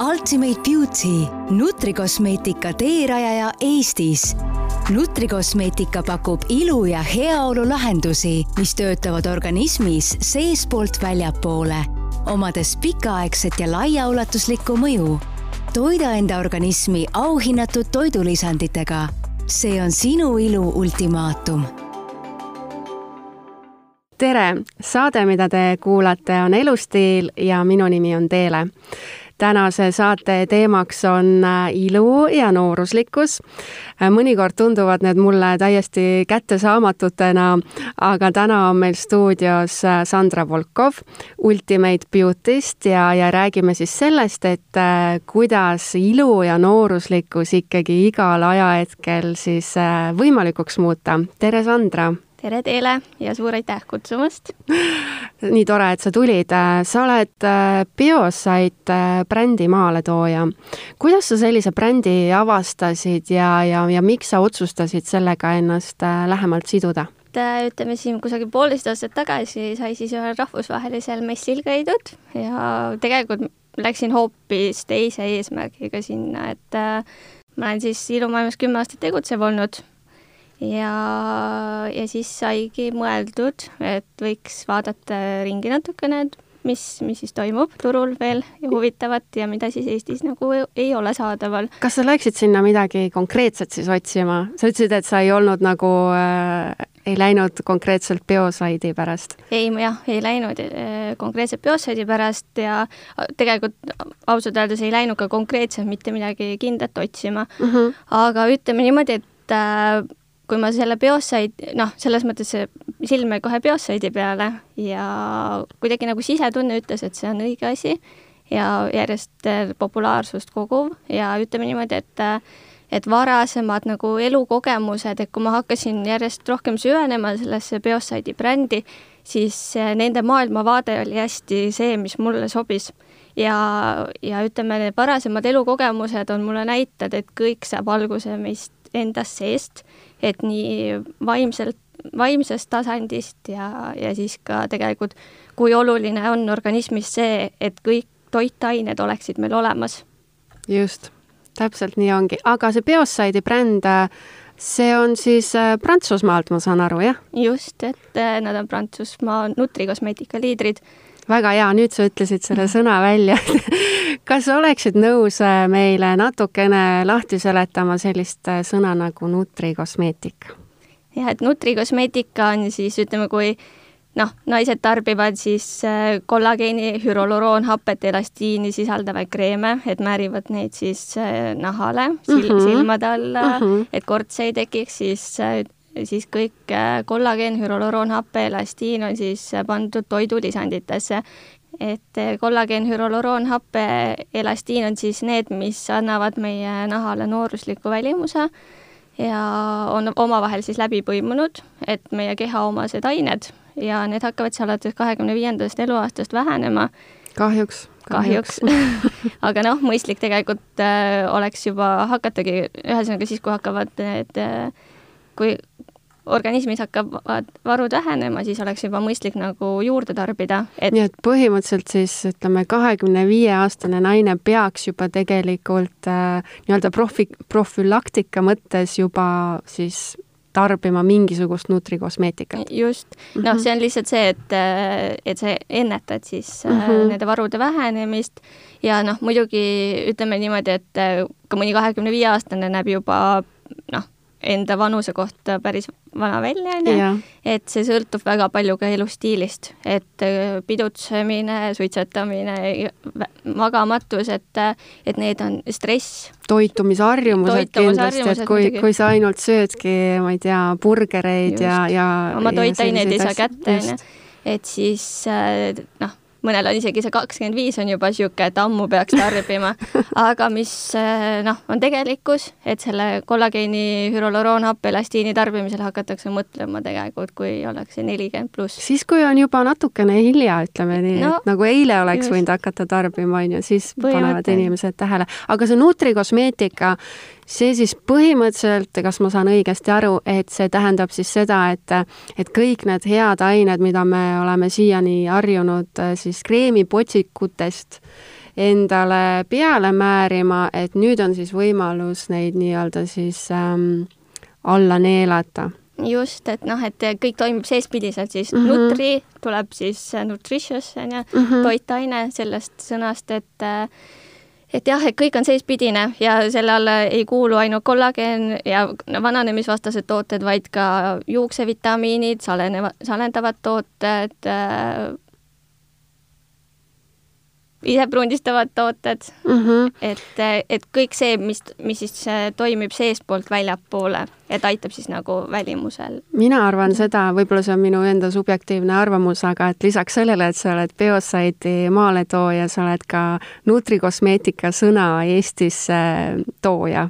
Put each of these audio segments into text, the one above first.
Ultimate Beauty, nutrikosmeetika teerajaja Eestis. nutrikosmeetika pakub ilu ja heaolu lahendusi, mis töötavad organismis seestpoolt väljapoole, omades pikaaegset ja laiaulatuslikku mõju. toida enda organismi auhinnatud toidulisanditega. see on sinu ilu ultimaatum tere, saade, mida te kuulate, on Elustiil ja minu nimi on Teele tänase saate teemaks on äh, ilu ja nooruslikkus. Äh, mõnikord tunduvad need mulle täiesti kättesaamatutena, aga täna on meil stuudios äh, Sandra Volkov Ultimate Beauty'st ja, ja räägime siis sellest, et kuidas ilu ja nooruslikkus ikkagi igal ajahetkel siis võimalikuks muuta. tere, Sandra! Tere teile ja suur aitäh kutsumast! nii tore, et sa tulid. sa oled äh, Biosite äh, brändi maaletooja. kuidas sa sellise brändi avastasid ja, ja, ja miks sa otsustasid sellega ennast äh, lähemalt siduda? ütleme siin kusagil poolteist aastat tagasi sai siis ühel rahvusvahelisel messil käidud ja tegelikult läksin hoopis teise eesmärgiga sinna, et ma olen siis ilumaailmas kümme aastat tegutsev olnud ja, ja siis saigi mõeldud, et võiks vaadata ringi natukene, et mis, mis siis toimub turul veel ja huvitavat ja mida siis Eestis nagu ei ole saadaval. kas sa läksid sinna midagi konkreetset siis otsima? sa ütlesid, et sa ei olnud nagu äh, ei läinud konkreetselt biosaidi pärast? ei, jah, ei läinud äh, konkreetselt biosaidi pärast ja tegelikult ausalt öeldes ei läinud ka konkreetselt mitte midagi kindlat otsima mm. -hmm. aga ütleme niimoodi, et äh, kui ma selle Biosaid, noh, selles mõttes silm jäi kohe Biosaidi peale ja kuidagi nagu sisetunne ütles, et see on õige asi ja järjest äh, populaarsust koguv ja ütleme niimoodi, et äh, et varasemad nagu elukogemused, et kui ma hakkasin järjest rohkem süvenema sellesse Biosaidi brändi, siis äh, nende maailmavaade oli hästi see, mis mulle sobis. ja, ja ütleme, need varasemad elukogemused on mulle näitad, et kõik saab alguse meist endast seest et nii vaimselt, vaimsest tasandist ja, ja siis ka tegelikult, kui oluline on organismis see, et kõik toitained oleksid meil olemas. just, täpselt nii ongi, aga see Bioside'i bränd, see on siis äh, Prantsusmaalt, ma saan aru, jah? just, et äh, nad on Prantsusmaa nutrikosmeetika liidrid väga hea, nüüd sa ütlesid selle sõna välja kas oleksid nõus äh, meile natukene lahti seletama sellist äh, sõna nagu nutrikosmeetika? jah, et nutrikosmeetika on siis ütleme, kui noh, naised tarbivad siis äh, kollageeni, hüroloroonhapet, elastiini sisaldavaid kreeme, et määrivad neid siis nahale sil, mm -hmm. silmade alla mm, -hmm. et kortse ei tekiks, siis siis kõik äh, kollageen, hüroloroonhappe, elastiin on siis äh, pandud toidulisanditesse. et äh, kollageen, hüroloroonhappe, elastiin on siis need, mis annavad meie nahale noorusliku välimuse ja on omavahel siis läbi põimunud, et meie keha omased ained ja need hakkavad siis alates kahekümne viiendast eluaastast vähenema. kahjuks kahjuks, kahjuks. aga noh, mõistlik tegelikult äh, oleks juba hakatagi, ühesõnaga siis, kui hakkavad need äh, kui organismis hakkavad varud vähenema, siis oleks juba mõistlik nagu juurde tarbida et.... nii et põhimõtteliselt siis ütleme, kahekümne viie aastane naine peaks juba tegelikult äh, nii-öelda profi, profülaktika mõttes juba siis tarbima mingisugust nutrikosmeetikat. just, noh, see on lihtsalt see, et, äh, et sa ennetad siis mm -hmm. nende varude vähenemist ja noh, muidugi ütleme niimoodi, et äh, ka mõni kahekümne viie aastane näeb juba noh, enda vanuse kohta päris vana välja, on ju, et see sõltub väga palju ka elustiilist, et äh, pidutsemine, suitsetamine, magamatus, et, et need on stress. toitumisharjumused kindlasti, et kui, kui sa ainult söödki, ma ei tea, burgereid Just. ja, ja oma toitaineid ei saa kätte, on ju, et siis äh, noh mõnel on isegi see kakskümmend viis on juba niisugune, et ammu peaks tarbima, aga mis eh, noh, on tegelikkus, et selle kollageeni hüroloroonhappeelastiini tarbimisele hakatakse mõtlema tegelikult, kui ollakse nelikümmend pluss. siis, kui on juba natukene hilja, ütleme nii no,, et nagu eile oleks just. võinud hakata tarbima, on ju, siis panevad inimesed tähele. aga see nutrikosmeetika, see siis põhimõtteliselt, kas ma saan õigesti aru, et see tähendab siis seda, et, et kõik need head ained, mida me oleme siiani harjunud siis kreemipotsikutest endale peale määrima, et nüüd on siis võimalus neid nii-öelda siis ähm, alla neelata just, et noh, et kõik toimib seespidiselt, siis mm -hmm. nutri tuleb siis nutritious on ju mm -hmm., toitaine sellest sõnast, et et jah, et kõik on seespidine ja selle alla ei kuulu ainult kollageen ja vananemisvastased tooted, vaid ka juuksevitamiinid, saleneva, salendavad tooted äh,, isepruundistavad tooted mm, -hmm. et, et kõik see, mis, mis siis äh, toimib seestpoolt väljapoole, et aitab siis nagu välimusel. mina arvan seda, võib-olla see on minu enda subjektiivne arvamus, aga et lisaks sellele, et sa oled Biosaidi maaletooja, sa oled ka nutrikosmeetika sõna Eestisse tooja.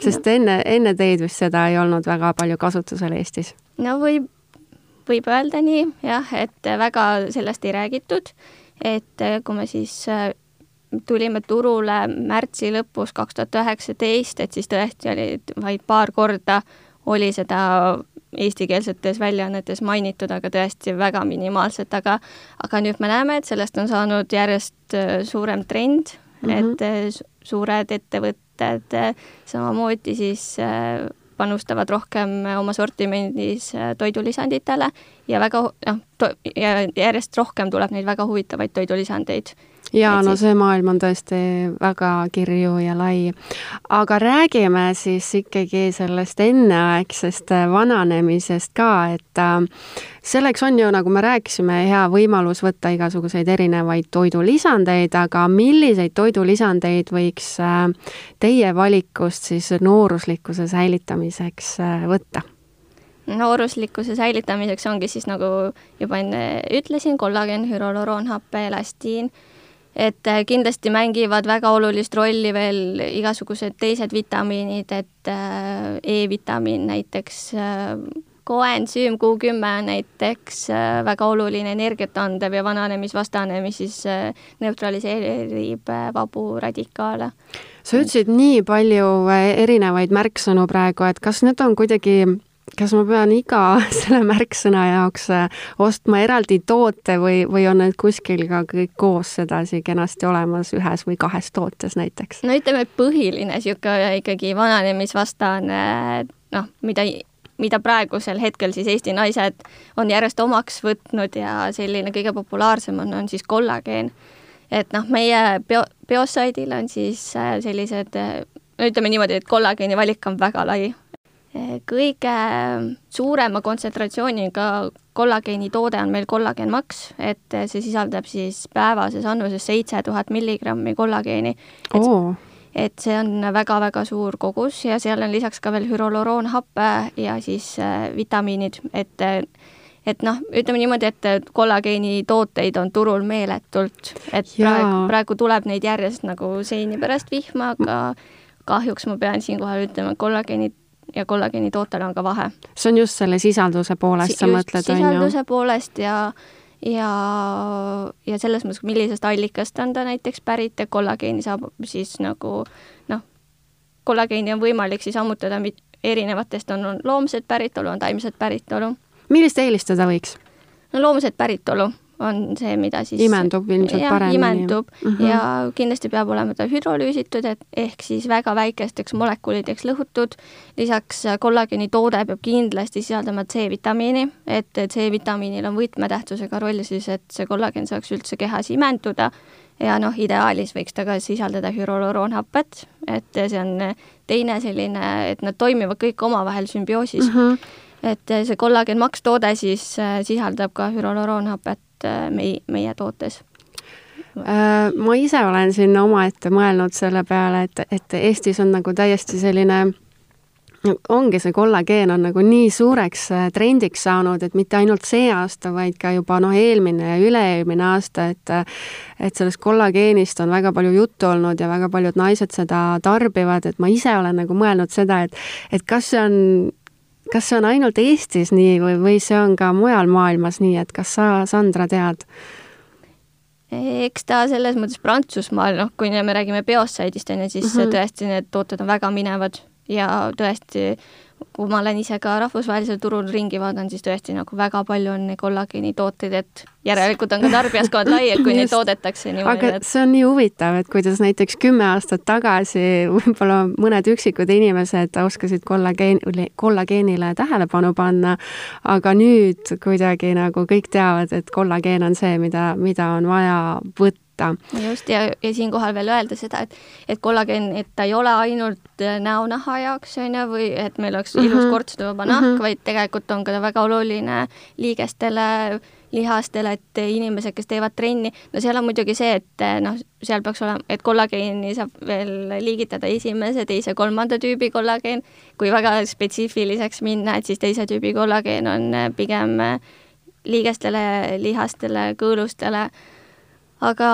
sest no. enne, enne teid vist seda ei olnud väga palju kasutusel Eestis? no võib, võib öelda nii jah, et väga sellest ei räägitud et äh, kui me siis äh, tulime turule märtsi lõpus kaks tuhat üheksateist, et siis tõesti oli vaid paar korda oli seda eestikeelsetes väljaannetes mainitud, aga tõesti väga minimaalselt, aga aga nüüd me näeme, et sellest on saanud järjest äh, suurem trend mm, -hmm. et suured ettevõtted samamoodi siis panustavad rohkem oma sortimendis äh, toidulisanditele ja väga noh, järjest rohkem tuleb neid väga huvitavaid toidulisandeid jaa, no see maailm on tõesti väga kirju ja lai. aga räägime siis ikkagi sellest enneaegsest vananemisest ka, et äh, selleks on ju, nagu me rääkisime, hea võimalus võtta igasuguseid erinevaid toidulisandeid, aga milliseid toidulisandeid võiks äh, teie valikust siis nooruslikkuse säilitamiseks äh, võtta? nooruslikkuse säilitamiseks ongi siis nagu juba enne ütlesin, kollagen, hüroloroonhappe, elastiin et äh, kindlasti mängivad väga olulist rolli veel igasugused teised vitamiinid, et äh, E-vitamiin näiteks, äh, koensüüm Q10 näiteks, väga oluline energiat andev ja vananemisvastane, mis siis neutraliseerib vabu radikaale. sa ütlesid nii palju erinevaid märksõnu praegu, et kas need on kuidagi kas ma pean iga selle märksõna jaoks äh, ostma eraldi toote või, või on need kuskil ka kõik koos sedasi kenasti olemas ühes või kahes tootes näiteks? no ütleme, et põhiline niisugune ikkagi vananemisvastane noh, mida mida praegusel hetkel siis Eesti naised on järjest omaks võtnud ja selline kõige populaarsem on, on siis kollageen. et noh, meie bio, biosaidil on siis äh, sellised no ütleme niimoodi, et kollageeni valik on väga lai, kõige suurema kontsentratsiooniga kollageeni toode on meil kollagen Max, et see sisaldab siis päevases annuses seitse tuhat milligrammi kollageeni. et, et see on väga-väga suur kogus ja seal on lisaks ka veel hüroloroonhappe ja siis äh, vitamiinid, et et noh, ütleme niimoodi, et kollageeni tooteid on turul meeletult, et praegu, praegu tuleb neid järjest nagu seini pärast vihma, aga kahjuks ma pean siinkohal ütlema, et kollageeni ja kollageeni tootel on ka vahe. see on just selle sisalduse poolest si, sa mõtled, on ju? sisalduse poolest ja ja, ja selles mõttes, millisest allikast on ta näiteks pärit, et kollageeni saab siis nagu noh, kollageeni on võimalik siis ammutada erinevatest, on, on loomset päritolu, on taimset päritolu. millist eelistada võiks? no loomset päritolu on see, mida siis imendub ilmselt jah, paremini. imendub mm -hmm. ja kindlasti peab olema ta hüdrolüüsitud, et ehk siis väga väikesteks molekulideks lõhutud. lisaks kollageeni toode peab kindlasti sisaldama C-vitamiini, et C-vitamiinil on võtmetähtsusega roll siis, et see kollageen saaks üldse kehas imenduda ja noh, ideaalis võiks ta ka sisaldada hüroloroonhapet, et see on teine selline, et nad toimivad kõik omavahel sümbioosis mm. -hmm et see kollagen Max toode siis sisaldab ka hüroloroonhapet Äh, meie, meie tootes. Äh, ma ise olen siin omaette mõelnud selle peale, et, et Eestis on nagu täiesti selline ongi see kollageen on nagu nii suureks äh, trendiks saanud, et mitte ainult see aasta, vaid ka juba noh, eelmine ja üle-eelmine aasta, et et sellest kollageenist on väga palju juttu olnud ja väga paljud naised seda tarbivad, et ma ise olen nagu mõelnud seda, et et kas see on kas see on ainult Eestis nii või, või see on ka mujal maailmas nii, et kas sa, Sandra, tead? eks ta selles mõttes Prantsusmaal, noh, kui me räägime Biosside'ist, on ju, siis mm -hmm. tõesti need tooted on väga minevad ja tõesti kui ma olen ise ka rahvusvahelisel turul ringi vaadanud, siis tõesti nagu väga palju on neid kollageeni tooteid, et järelikult on ka tarbijaskond lai, et kui neid toodetakse niimoodi. aga et... see on nii huvitav, et kuidas näiteks kümme aastat tagasi võib-olla mõned üksikud inimesed oskasid kollageeni, kollageenile tähelepanu panna, aga nüüd kuidagi nagu kõik teavad, et kollageen on see, mida, mida on vaja võtta võtta. just, ja, ja siinkohal veel öelda seda, et, et kollageen, et ta ei ole ainult äh, näonaha jaoks, on ju, või et meil oleks mm -hmm. ilus kortsutuvaba nahk mm, -hmm. vaid tegelikult on ka väga oluline liigestele, lihastele, et inimesed, kes teevad trenni, no seal on muidugi see, et äh, noh, seal peaks olema, et kollageeni saab veel liigitada esimese, teise, kolmanda tüübi kollageen, kui väga spetsiifiliseks minna, et siis teise tüübi kollageen on äh, pigem liigestele, lihastele, kõõlustele aga,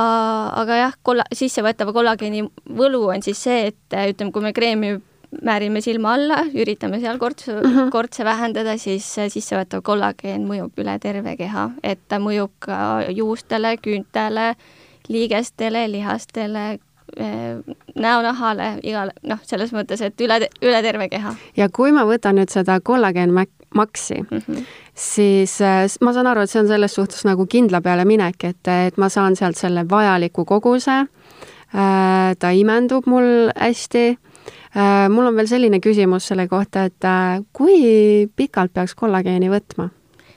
aga jah, kolla-, sissevõetava kollageeni võlu on siis see, et ütleme, kui me kreemi määrime silma alla, üritame seal kortsu mm, -hmm. kortse vähendada, siis sissevõetav kollageen mõjub üle terve keha, et ta mõjub ka juustele, küüntele, liigestele, lihastele, eh, näonahale, igale, noh, selles mõttes, et üle, üle terve keha. ja kui ma võtan nüüd seda kollageenmaksi mm, -hmm siis äh, ma saan aru, et see on selles suhtes nagu kindla peale minek, et, et ma saan sealt selle vajaliku koguse, äh, ta imendub mul hästi. Äh, mul on veel selline küsimus selle kohta, et kui pikalt peaks kollageeni võtma?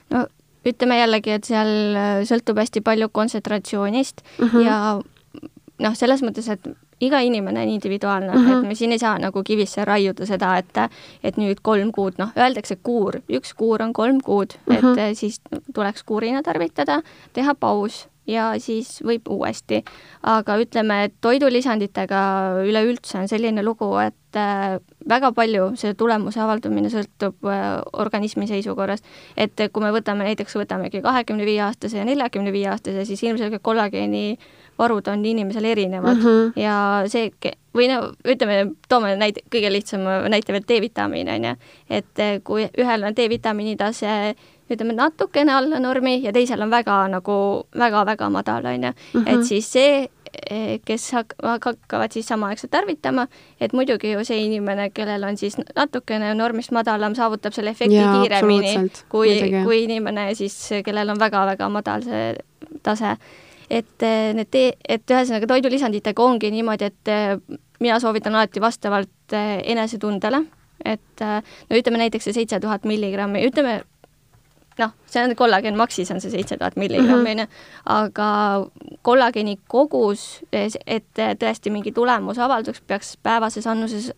no ütleme jällegi, et seal sõltub hästi palju kontsentratsioonist mm -hmm. ja noh, selles mõttes, et iga inimene on individuaalne mm, -hmm. et me siin ei saa nagu kivisse raiuda seda, et et nüüd kolm kuud, noh, öeldakse kuur, üks kuur on kolm kuud mm, -hmm. et mhm. siis tuleks kuurina tarvitada, teha paus ja siis võib uuesti. aga ütleme, et toidulisanditega üleüldse on selline lugu, et äh, väga palju selle tulemuse avaldumine sõltub äh, organismi seisukorrast. et kui me võtame näiteks, võtamegi kahekümne viie aastase ja neljakümne viie aastase, siis ilmselgelt kollageeni varud on inimesel erinevad mm -hmm. ja see, või no ütleme, toome näite, kõige lihtsama näite veel D-vitamiin, on ju. et eh, kui ühel on D-vitamiini tase ütleme natukene alla normi ja teisel on väga nagu väga-väga madal, on ju. et mhm. siis see, kes hak-, hakkavad siis samaaegselt tarvitama, et muidugi ju see inimene, kellel on siis natukene normist madalam, saavutab selle efekti Jaa, kiiremini kui, kui inimene siis, kellel on väga-väga madal see tase et eh, need tee, et ühesõnaga toidulisanditega ongi niimoodi, et eh, mina soovitan alati vastavalt eh, enesetundele, et no ütleme näiteks see seitse tuhat milligrammi, ütleme noh, see on kollageen maksis on see seitse tuhat milligrammi, on ju, aga kollageeni kogus, et tõesti mingi tulemus avalduks, peaks päevases annuses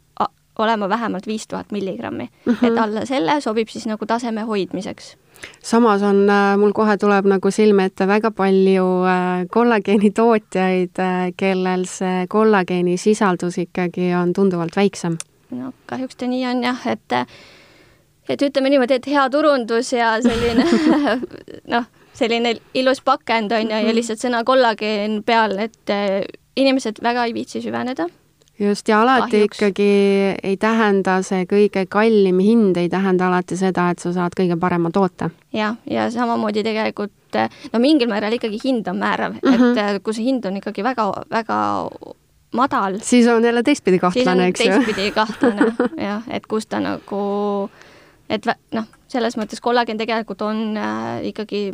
olema vähemalt viis tuhat milligrammi mm. -hmm. et alla selle sobib siis nagu taseme hoidmiseks samas on, äh, mul kohe tuleb nagu silme ette väga palju äh, kollageeni tootjaid, äh, kellel see kollageeni sisaldus ikkagi on tunduvalt väiksem. no kahjuks ta nii on jah, et et ütleme niimoodi, et hea turundus ja selline noh, selline ilus pakend on ju, ja mhm. lihtsalt sõna kollageen peal, et inimesed väga ei viitsi süveneda just, ja alati Kahjuks. ikkagi ei tähenda see kõige kallim hind, ei tähenda alati seda, et sa saad kõige parema toote. jah, ja samamoodi tegelikult no mingil määral ikkagi hind on määrav mm, -hmm. et mhm. äh, kui see hind on ikkagi väga, väga madal. siis on jälle teistpidi kahtlane, eks ju. teistpidi kahtlane jah, et kus ta nagu, et noh, selles mõttes kollageen tegelikult on äh, ikkagi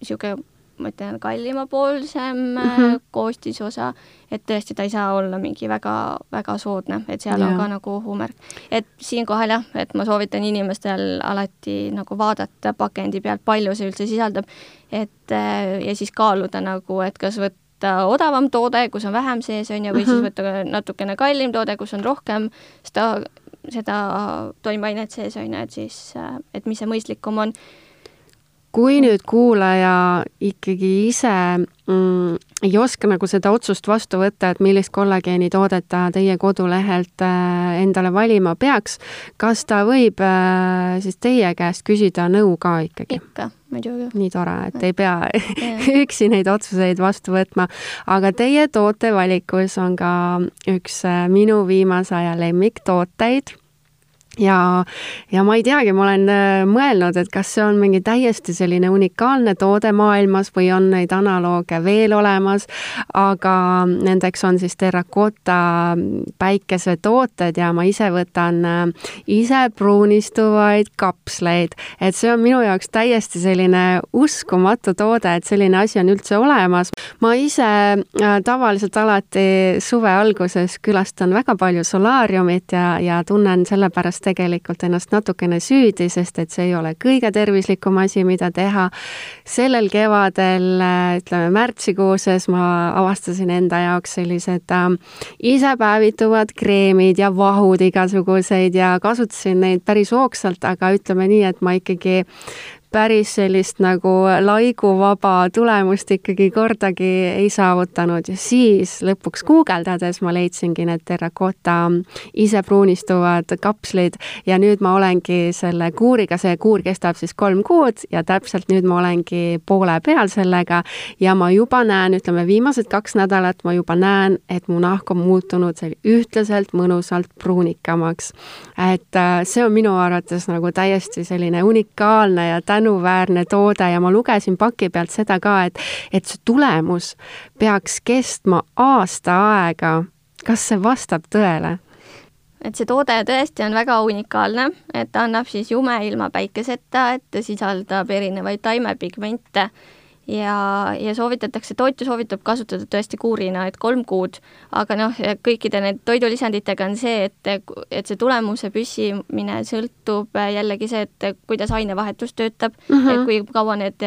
niisugune ma ütlen, kallimapoolsem mm -hmm. koostisosa, et tõesti, ta ei saa olla mingi väga, väga soodne, et seal ja. on ka nagu ohumärk. et siinkohal jah, et ma soovitan inimestel alati nagu vaadata pakendi pealt, palju see üldse sisaldab, et äh, ja siis kaaluda nagu, et kas võtta odavam toode, kus on vähem sees, on ju, või mm -hmm. siis mhm. võtta natukene kallim toode, kus on rohkem seda, seda toimeainet sees, on ju, et siis, äh, et mis see mõistlikum on. Kui nüüd kuulaja ikkagi ise mm, ei oska nagu seda otsust vastu võtta, et millist kollageenitoodet ta teie kodulehelt äh, endale valima peaks, kas ta võib äh, siis teie käest küsida nõu ka ikkagi? ikka, muidugi. nii tore, et ei pea üksi neid otsuseid vastu võtma, aga teie tootevalikus on ka üks äh, minu viimase aja lemmiktooteid ja, ja ma ei teagi, ma olen äh, mõelnud, et kas see on mingi täiesti selline unikaalne toode maailmas või on neid analooge veel olemas, aga nendeks on siis terrakotta päikesetooted ja ma ise võtan äh, ise pruunistuvaid kapsleid, et see on minu jaoks täiesti selline uskumatu toode, et selline asi on üldse olemas. ma ise äh, tavaliselt alati suve alguses külastan väga palju solaariumit ja, ja tunnen sellepärast tegelikult ennast natukene süüdi, sest et see ei ole kõige tervislikum asi, mida teha. sellel kevadel, ütleme märtsikuuses ma avastasin enda jaoks sellised äh, isepäevituvad kreemid ja vahud igasuguseid ja kasutasin neid päris hoogsalt, aga ütleme nii, et ma ikkagi päris sellist nagu laiguvaba tulemust ikkagi kordagi ei saavutanud ja siis lõpuks guugeldades ma leidsingi need terrakotta ise pruunistuvad kapslid ja nüüd ma olengi selle kuuriga, see kuur kestab siis kolm kuud ja täpselt nüüd ma olengi poole peal sellega ja ma juba näen, ütleme viimased kaks nädalat ma juba näen, et mu nahk on muutunud ühtlaselt mõnusalt pruunikamaks. et äh, see on minu arvates nagu täiesti selline unikaalne ja tänu tänuväärne toode ja ma lugesin paki pealt seda ka, et, et see tulemus peaks kestma aasta aega. kas see vastab tõele? et see toode tõesti on väga unikaalne, et ta annab siis jume ilma päikeseta, et ta sisaldab erinevaid taimepigmente ja, ja soovitatakse, toitu soovitab kasutada tõesti kuurina, et kolm kuud, aga noh, kõikide need toidulisanditega on see, et, et see tulemuse püsimine sõltub jällegi see, et kuidas ainevahetus töötab. Mm, -hmm. et kui kaua need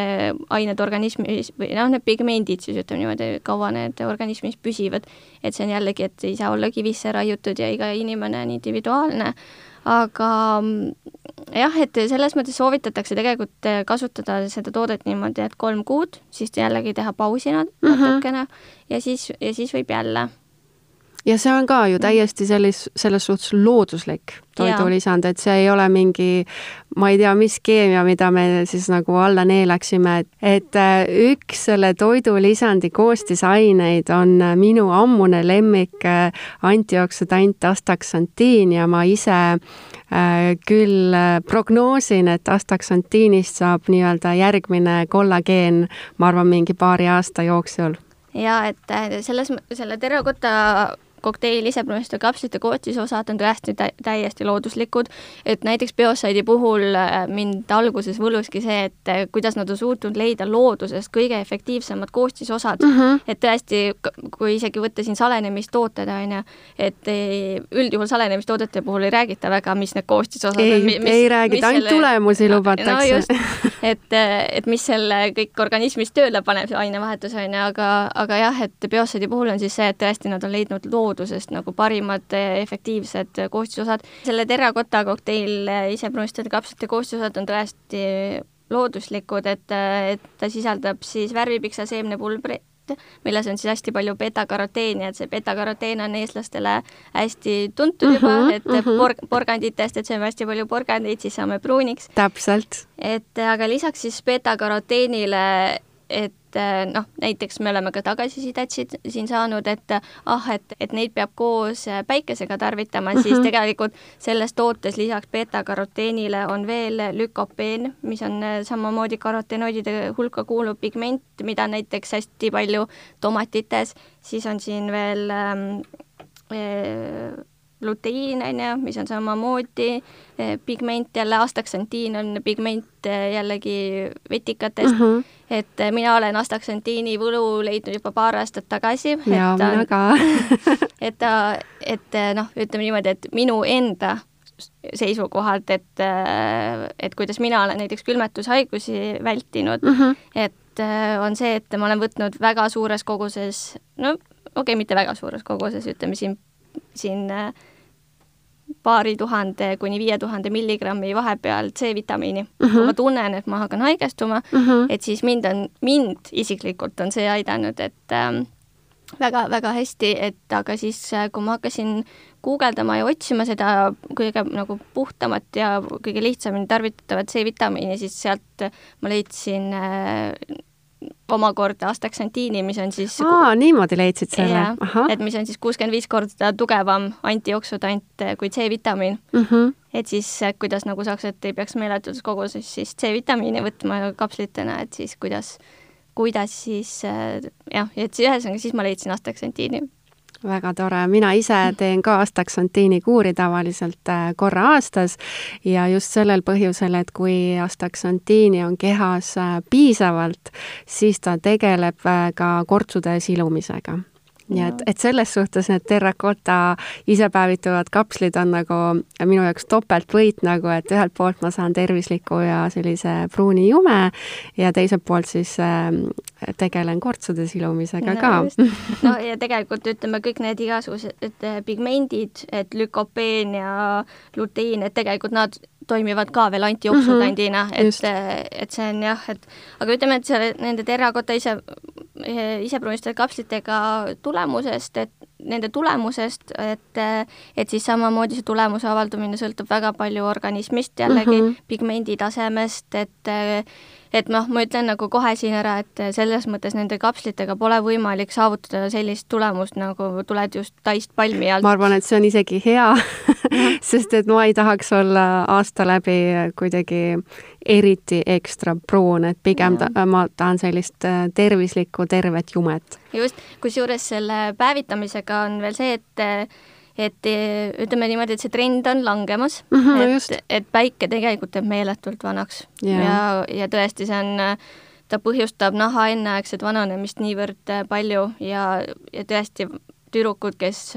ained organismis või noh, need pigmendid siis ütleme niimoodi, kaua need organismis püsivad, et see on jällegi, et ei saa olla kivisse raiutud ja iga inimene on individuaalne aga mm, jah, et selles mõttes soovitatakse tegelikult eh, kasutada seda toodet niimoodi, et kolm kuud, siis jällegi teha pausi mhm. natukene mm -hmm. ja siis, ja siis võib jälle ja see on ka ju täiesti sellis, selles suhtes looduslik toidulisand, et see ei ole mingi, ma ei tea, mis keemia, mida me siis nagu alla neelaksime, et, et äh, üks selle toidulisandi koostisaineid on minu ammune lemmik äh, antioksüdant astaksantiin ja ma ise äh, küll prognoosin, et astaksantiinist saab nii-öelda järgmine kollageen, ma arvan, mingi paari aasta jooksul. Ja et selles, selle terrakotta kokteili iseproovistuste kapslite koostisosad on tõesti tä täiesti looduslikud, et näiteks biosaidi puhul äh, mind alguses võluski see, et äh, kuidas nad on suutnud leida loodusest kõige efektiivsemad koostisosad mm, -hmm. et tõesti, kui isegi võtta siin salenемistooted, on ju, et üldjuhul salenemistoodete puhul ei räägita väga, mis need koostisosad ei, on. ei räägita, ainult tulemusi lubatakse no et, et mis selle kõik organismis tööle paneb, see ainevahetus, on ju, aga, aga jah, et biosaidi puhul on siis see, et tõesti nad on leidnud loodusest loodusest nagu parimad eh, efektiivsed koostisosad. selle terrakotta kokteil eh, iseproovistatud kapslite koostisosad on tõesti looduslikud, et, et ta sisaldab siis värvipiksa seemnepulbrit, milles on siis hästi palju beta-karoteeni, et see beta-karoteen on eestlastele hästi tuntud juba mm, -hmm, et mm -hmm. porg-, porganditest, et sööme hästi palju porgandeid, siis saame pruuniks. täpselt. et aga lisaks siis beta-karoteenile, et eh, noh, näiteks me oleme ka tagasisidet siin saanud, et ah, et, et neid peab koos eh, päikesega tarvitama mm, -hmm. siis mhm. tegelikult selles tootes lisaks beeta-karoteenile on veel lükopeen, mis on eh, samamoodi karotenoidide hulka kuuluv pigment, mida näiteks hästi palju tomatites, siis on siin veel ähm, luteiin, on ju, mis on samamoodi pigment, jälle astaksantiin on pigment jällegi vetikatest mm, -hmm. et mina olen astaksantiini võlu leidnud juba paar aastat tagasi. jaa, mina ka et ta, et noh, ütleme niimoodi, et minu enda seisukohalt, et, et kuidas mina olen näiteks külmetushaigusi vältinud mm, -hmm. et on see, et ma olen võtnud väga suures koguses, no okei okay,, mitte väga suures koguses, ütleme siin, siin äh, paari tuhande kuni viie tuhande milligrammi vahepeal C-vitamiini mm. -hmm. kui ma tunnen, et ma hakkan haigestuma mm, -hmm. et siis mind on, mind isiklikult on see aidanud, et ähm, väga-väga hästi, et aga siis, äh, kui ma hakkasin guugeldama ja otsima seda kõige nagu puhtamat ja kõige lihtsamini tarvitatavat C-vitamiini, siis sealt ma leidsin äh, omakorda astaksantiini, mis on siis aa, niimoodi leidsid selle? et mis on siis kuuskümmend viis korda tugevam antijooksudant kui C-vitamiin mm. -hmm. et siis kuidas nagu saaks, et ei peaks meeletus koguses siis C-vitamiini võtma kapslitena, et siis kuidas, kuidas siis jah, et ühesõnaga siis ma leidsin astaksantiini väga tore, mina ise teen ka astaksantiini kuuri tavaliselt äh, korra aastas. Ja just sellel põhjusel, et kui astaksantiini on kehas äh, piisavalt, siis ta tegeleb äh, ka kortsude silumisega. Nii et, et selles suhtes need terrakota isepäevituvad kapslid on nagu minu jaoks topeltvõit nagu, et ühelt poolt ma saan tervisliku ja sellise pruuni jume ja teiselt poolt siis äh, tegelen kortsude silumisega no, ka. no ja tegelikult ütleme, kõik need igasugused pigmendid, et lükopeen ja lutein, et tegelikult nad toimivad ka veel antijooksutandina mm, -hmm, et, et see on jah, et aga ütleme, et selle, nende terrakotta ise, isepruuniste kapslitega tulemusest, et nende tulemusest, et, et siis samamoodi see tulemuse avaldumine sõltub väga palju organismist jällegi mm, -hmm. pigmendi tasemest, et et noh, ma ütlen nagu kohe siin ära, et selles mõttes nende kapslitega pole võimalik saavutada sellist tulemust, nagu tuled just taist palmi alt. ma arvan, et see on isegi hea sest et ma ei tahaks olla aasta läbi kuidagi eriti ekstra pruun, et pigem ta, ma tahan sellist äh, tervislikku tervet jumet. just, kusjuures selle päevitamisega on veel see, et et ütleme niimoodi, et see trend on langemas mm, -hmm, et et päike tegelikult teeb meeletult vanaks yeah. ja, ja tõesti, see on, ta põhjustab naha enneaegset vananemist niivõrd palju ja, ja tõesti tüdrukud, kes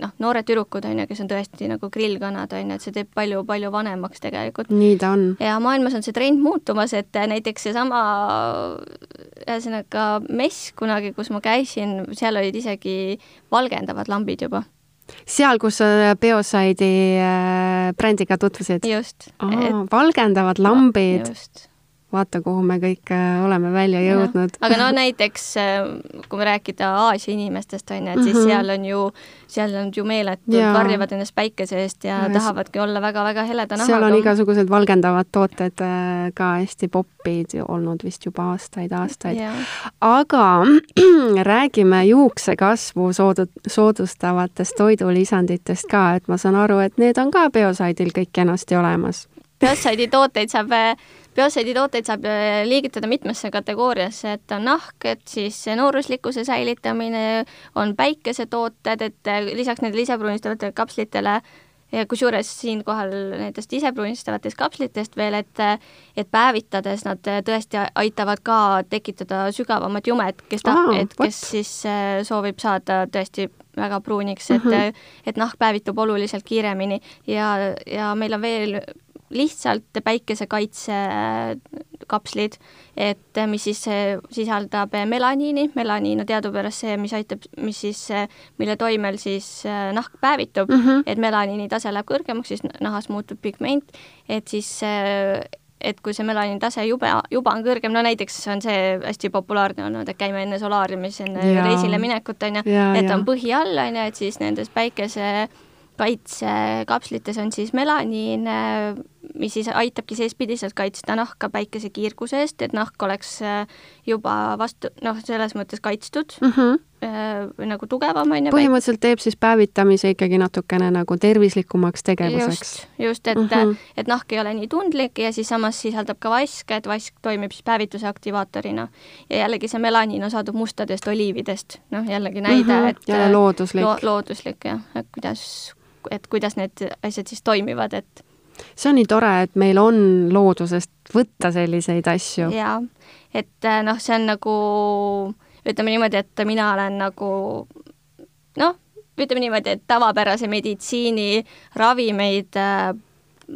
noh, noored tüdrukud, on ju, kes on tõesti nagu grillkanad, on ju, et see teeb palju-palju vanemaks tegelikult. nii ta on. ja maailmas on see trend muutumas, et näiteks seesama ühesõnaga mess kunagi, kus ma käisin, seal olid isegi valgendavad lambid juba seal, kus sa Bioside'i äh, brändiga tutvusid? just. valgendavad lambid. just vaata, kuhu me kõik äh, oleme välja jõudnud. aga no näiteks, äh, kui me rääkida Aasia inimestest, on ju, et siis mm -hmm. seal on ju, seal on ju meeletud, varjavad ennast päikese eest ja, ja tahavadki olla väga-väga heleda nahaga. seal on igasugused valgendavad tooted äh, ka hästi popid olnud vist juba aastaid-aastaid. aga räägime juuksekasvu soodu-, soodustavatest toidulisanditest ka, et ma saan aru, et need on ka Biosaidil kõik kenasti olemas. Biosaidi tooteid saab biotsiidi tooteid saab äh, liigitada mitmesse kategooriasse, et on nahk, et siis nooruslikkuse säilitamine, on päikesetooted, et äh, lisaks nendele isepruunistavatele kapslitele ja kusjuures siinkohal nendest isepruunistavatest kapslitest veel, et et päevitades nad tõesti aitavad ka tekitada sügavamat jumet, kes ta, et kes siis äh, soovib saada tõesti väga pruuniks, et mm, -hmm. et nahk päevitub oluliselt kiiremini ja, ja meil on veel lihtsalt päikesekaitse kapslid, et mis siis sisaldab melaniini, melaniin on teadupärast see, mis aitab, mis siis, mille toimel siis nahk päevitub mm, -hmm. et melaniini tase läheb kõrgemaks, siis nahas muutub pigment, et siis et kui see melaniini tase jube, juba on kõrgem, no näiteks on see hästi populaarne olnud, et käime enne solaariumis, enne ja. reisile minekut, on ju, et ja. on põhi all, on ju, et siis nendes päikese kaitsekapslites on siis melaniin, mis siis aitabki seespidiselt kaitsta nahka päikesekiirguse eest, et nahk oleks äh, juba vastu, noh, selles mõttes kaitstud mm, -hmm. äh, nagu tugevam, on ju. põhimõtteliselt teeb siis päevitamise ikkagi natukene nagu tervislikumaks tegevuseks. just, just, et mm, -hmm. et nahk ei ole nii tundlik ja siis samas sisaldab ka vaske, et vask toimib siis päevituse aktivaatorina. ja jällegi see melaniin on saadud mustadest oliividest, noh jällegi näide mm, -hmm. et jälle looduslik lo. looduslik jah, et kuidas, et kuidas need asjad siis toimivad, et see on nii tore, et meil on loodusest võtta selliseid asju. jaa, et äh, noh, see on nagu ütleme niimoodi, et mina olen nagu noh, ütleme niimoodi, et tavapärase meditsiini ravimeid äh,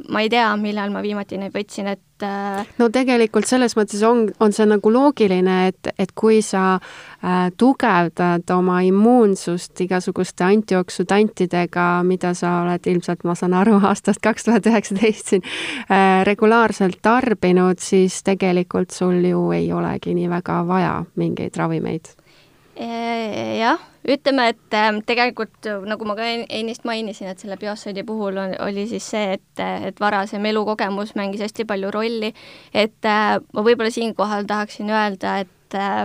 ma ei tea, millal ma viimati neid võtsin, et äh, no tegelikult selles mõttes on, on see nagu loogiline, et, et kui sa äh, tugevdad oma immuunsust igasuguste antijooksutantidega, mida sa oled ilmselt, ma saan aru, aastast kaks tuhat üheksateist siin äh, regulaarselt tarbinud, siis tegelikult sul ju ei olegi nii väga vaja mingeid ravimeid. Jah, ütleme, et ähm, tegelikult nagu ma ka ennist mainisin, et selle biossiidi puhul on, oli siis see, et, et varasem elukogemus mängis hästi palju rolli, et äh, ma võib-olla siinkohal tahaksin öelda, et äh,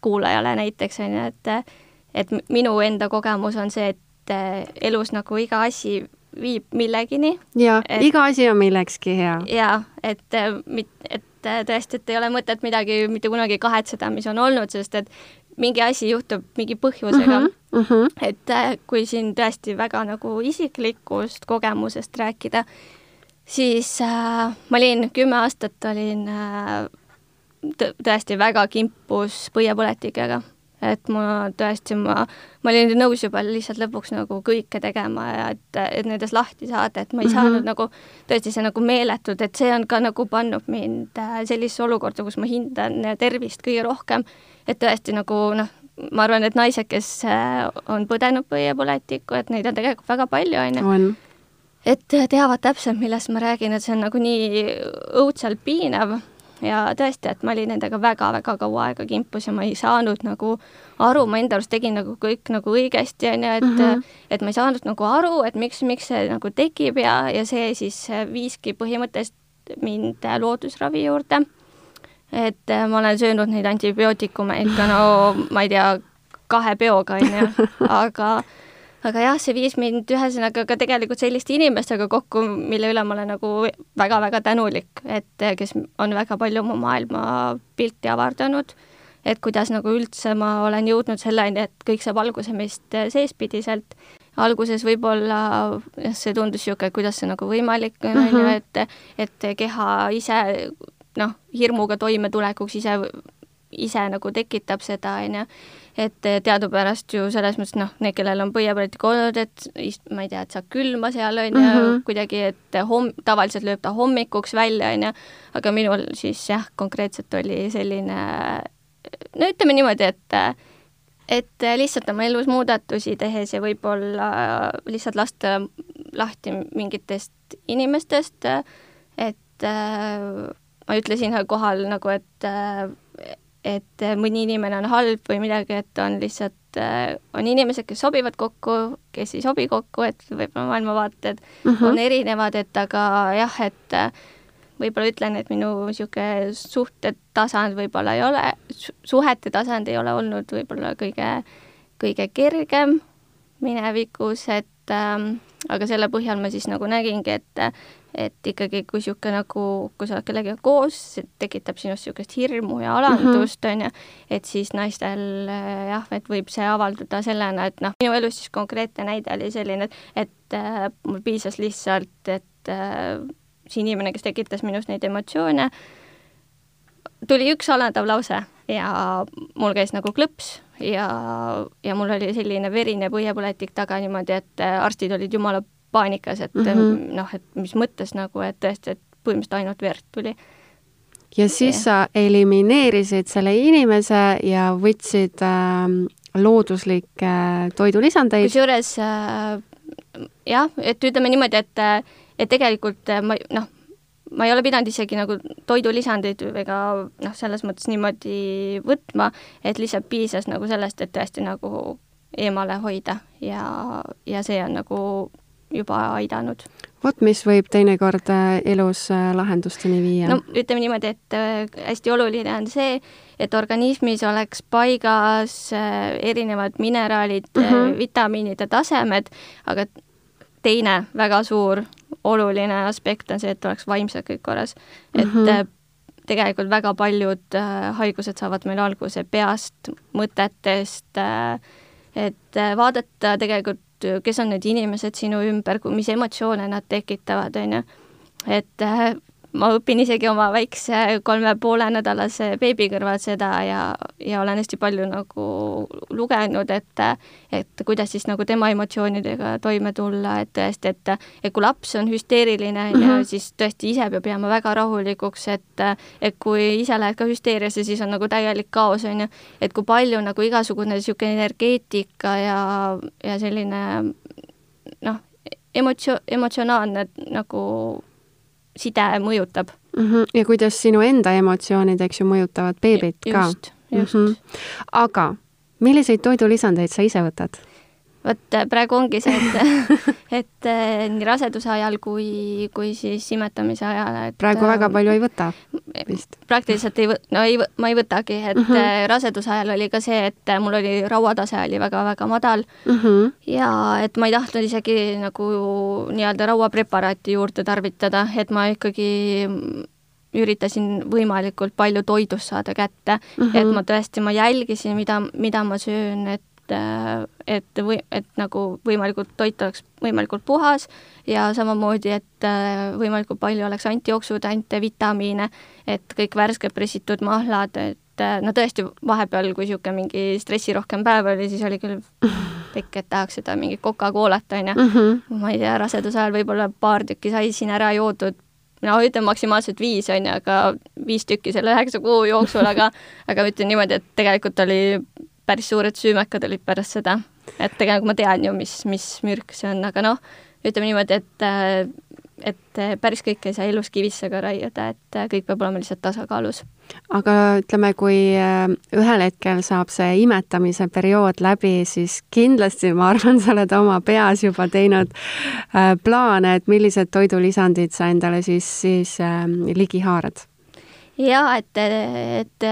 kuulajale näiteks on ju, et et minu enda kogemus on see, et äh, elus nagu iga asi viib millegini. ja et, iga asi on millekski hea. ja et, et tõesti, et ei ole mõtet midagi mitte kunagi kahetseda, mis on olnud, sest et mingi asi juhtub mingi põhjusega mm. -hmm. Mm -hmm. et kui siin tõesti väga nagu isiklikust kogemusest rääkida, siis äh, ma olin kümme aastat olin äh, tõesti väga kimpus põiepõletikega et ma tõesti, ma, ma olin nõus juba lihtsalt lõpuks nagu kõike tegema ja et, et nendest lahti saada, et ma ei mm -hmm. saanud nagu, tõesti see nagu meeletult, et see on ka nagu pannud mind äh, sellisesse olukorda, kus ma hindan tervist kõige rohkem, et tõesti nagu noh, ma arvan, et naised, kes äh, on põdenud põiepõletikku, et neid on tegelikult väga palju, on ju. et teavad täpselt, millest ma räägin, et see on nagu nii õudselt piinav ja tõesti, et ma olin nendega väga-väga kaua aega kimpus ja ma ei saanud nagu aru, ma enda arust tegin nagu kõik nagu õigesti, on ju, et mm -hmm. et ma ei saanud nagu aru, et miks, miks see nagu tekib ja, ja see siis viiski põhimõtteliselt mind loodusravi juurde. Et ma olen söönud neid antibiootikume ikka no ma ei tea, kahe peoga, on ju, aga aga jah, see viis mind ühesõnaga ka tegelikult selliste inimestega kokku, mille üle ma olen nagu väga-väga tänulik, et kes on väga palju mu maailmapilti avardanud, et kuidas nagu üldse ma olen jõudnud selleni, et kõik saab alguse meist seespidiselt. alguses võib-olla see tundus niisugune, kuidas see nagu võimalik on, on ju, mhm. et, et keha ise noh, hirmuga toimetulekuks ise, ise nagu tekitab seda, on ju et teadupärast ju selles mõttes noh, need, kellel on põiepõletik olnud, et ma ei tea, et saab külma seal, on ju, mhm. kuidagi, et homm-, tavaliselt lööb ta hommikuks välja, on ju, aga minul siis jah, konkreetselt oli selline no ütleme niimoodi, et et lihtsalt oma elus muudatusi tehes ja võib-olla lihtsalt lasta lahti mingitest inimestest, et ma ütlesin kohal nagu, et et äh, mõni inimene on halb või midagi, et on lihtsalt, äh, on inimesed, kes sobivad kokku, kes ei sobi kokku, et võib-olla maailmavaated mm -hmm. on erinevad, et aga jah, et äh, võib-olla ütlen, et minu niisugune suhtetasand võib-olla ei ole, suhete tasand ei ole olnud võib-olla kõige, kõige kergem minevikus, et ähm, aga selle põhjal ma siis nagu nägingi, et et ikkagi, kui niisugune nagu, kui sa oled kellegagi koos, see tekitab sinust niisugust hirmu ja alandust, mhm. on ju, et siis naistel jah, et võib see avalduda sellena, et noh, minu elus siis konkreetne näide oli selline, et, et äh, mul piisas lihtsalt, et äh, see inimene, kes tekitas minus neid emotsioone, tuli üks alandav lause ja mul käis nagu klõps ja, ja mul oli selline verine põhjapõletik taga niimoodi, et arstid olid jumala paanikas, et mm -hmm. noh, et mis mõttes nagu, et tõesti, et põhimõtteliselt ainult verd tuli. ja siis ja. sa elimineerisid selle inimese ja võtsid äh, looduslikke äh, toidulisandeid. kusjuures äh, jah, et ütleme niimoodi, et, et tegelikult äh, ma noh, ma ei ole pidanud isegi nagu toidulisandeid ega noh, selles mõttes niimoodi võtma, et lihtsalt piisas nagu sellest, et tõesti nagu eemale hoida ja, ja see on nagu juba aidanud. vot, mis võib teinekord äh, elus äh, lahendusteni viia. no ütleme niimoodi, et äh, hästi oluline on see, et organismis oleks paigas erinevad mineraalid mm, -hmm. vitamiinide tasemed, aga teine väga suur oluline aspekt on see, et oleks vaimselt kõik korras. et mm -hmm. tegelikult väga paljud haigused saavad meil alguse peast, mõtetest, et vaadata tegelikult kes on need inimesed sinu ümber, mis emotsioone nad tekitavad, on ju. et äh, ma õpin isegi oma väikse kolme poole nädalase beebi kõrval seda ja, ja olen hästi palju nagu lugenud, et et kuidas siis nagu tema emotsioonidega toime tulla, et tõesti, et et kui laps on hüsteeriline, on ju, mhm. siis tõesti ise peab jääma väga rahulikuks, et et kui ise lähed ka hüsteeriasse, siis on nagu täielik kaos, on ju, et kui palju nagu igasugune niisugune energeetika ja, ja selline noh, emotsio-, emotsionaalne nagu side mõjutab mm. -hmm. ja kuidas sinu enda emotsioonid, eks ju, mõjutavad beebit ka. just, just mm. -hmm. aga milliseid toidulisandeid sa ise võtad? Vot äh, praegu ongi see, et, et äh, nii raseduse ajal kui, kui siis imetamise ajal, et praegu väga äh, palju ei võta vist? praktiliselt ei võ-, no ei, ma ei võtagi, et mm -hmm. raseduse ajal oli ka see, et mul oli rauatase oli väga-väga madal mm -hmm. ja et ma ei tahtnud isegi nagu nii-öelda rauapreparaati juurde tarvitada, et ma ikkagi üritasin võimalikult palju toidust saada kätte mm, -hmm. et ma tõesti, ma jälgisin, mida, mida ma söön, et et, et või, et nagu võimalikult toit oleks võimalikult puhas ja samamoodi, et äh, võimalikult palju oleks antijooksutante, vitamiine, et kõik värskelt pressitud mahlad, et äh, no tõesti, vahepeal, kui niisugune mingi stressirohkem päev oli, siis oli küll pikk, et tahaks seda mingit Coca-Colat, on ju. Mhm. ma ei tea, raseduse ajal võib-olla paar tükki sai siin ära joodud, no ütleme maksimaalselt viis, on ju, aga viis tükki selle üheksa kuu jooksul, aga aga ütlen niimoodi, et tegelikult oli päris suured süümekad olid pärast seda. et tegelikult ma tean ju, mis, mis mürk see on, aga noh, ütleme niimoodi, et et päris kõike ei saa elus kivisse ka raiuda, et kõik peab olema lihtsalt tasakaalus. aga ütleme, kui äh, ühel hetkel saab see imetamise periood läbi, siis kindlasti ma arvan, sa oled oma peas juba teinud äh, plaane, et millised toidulisandid sa endale siis, siis äh, ligi haarad? jaa, et, et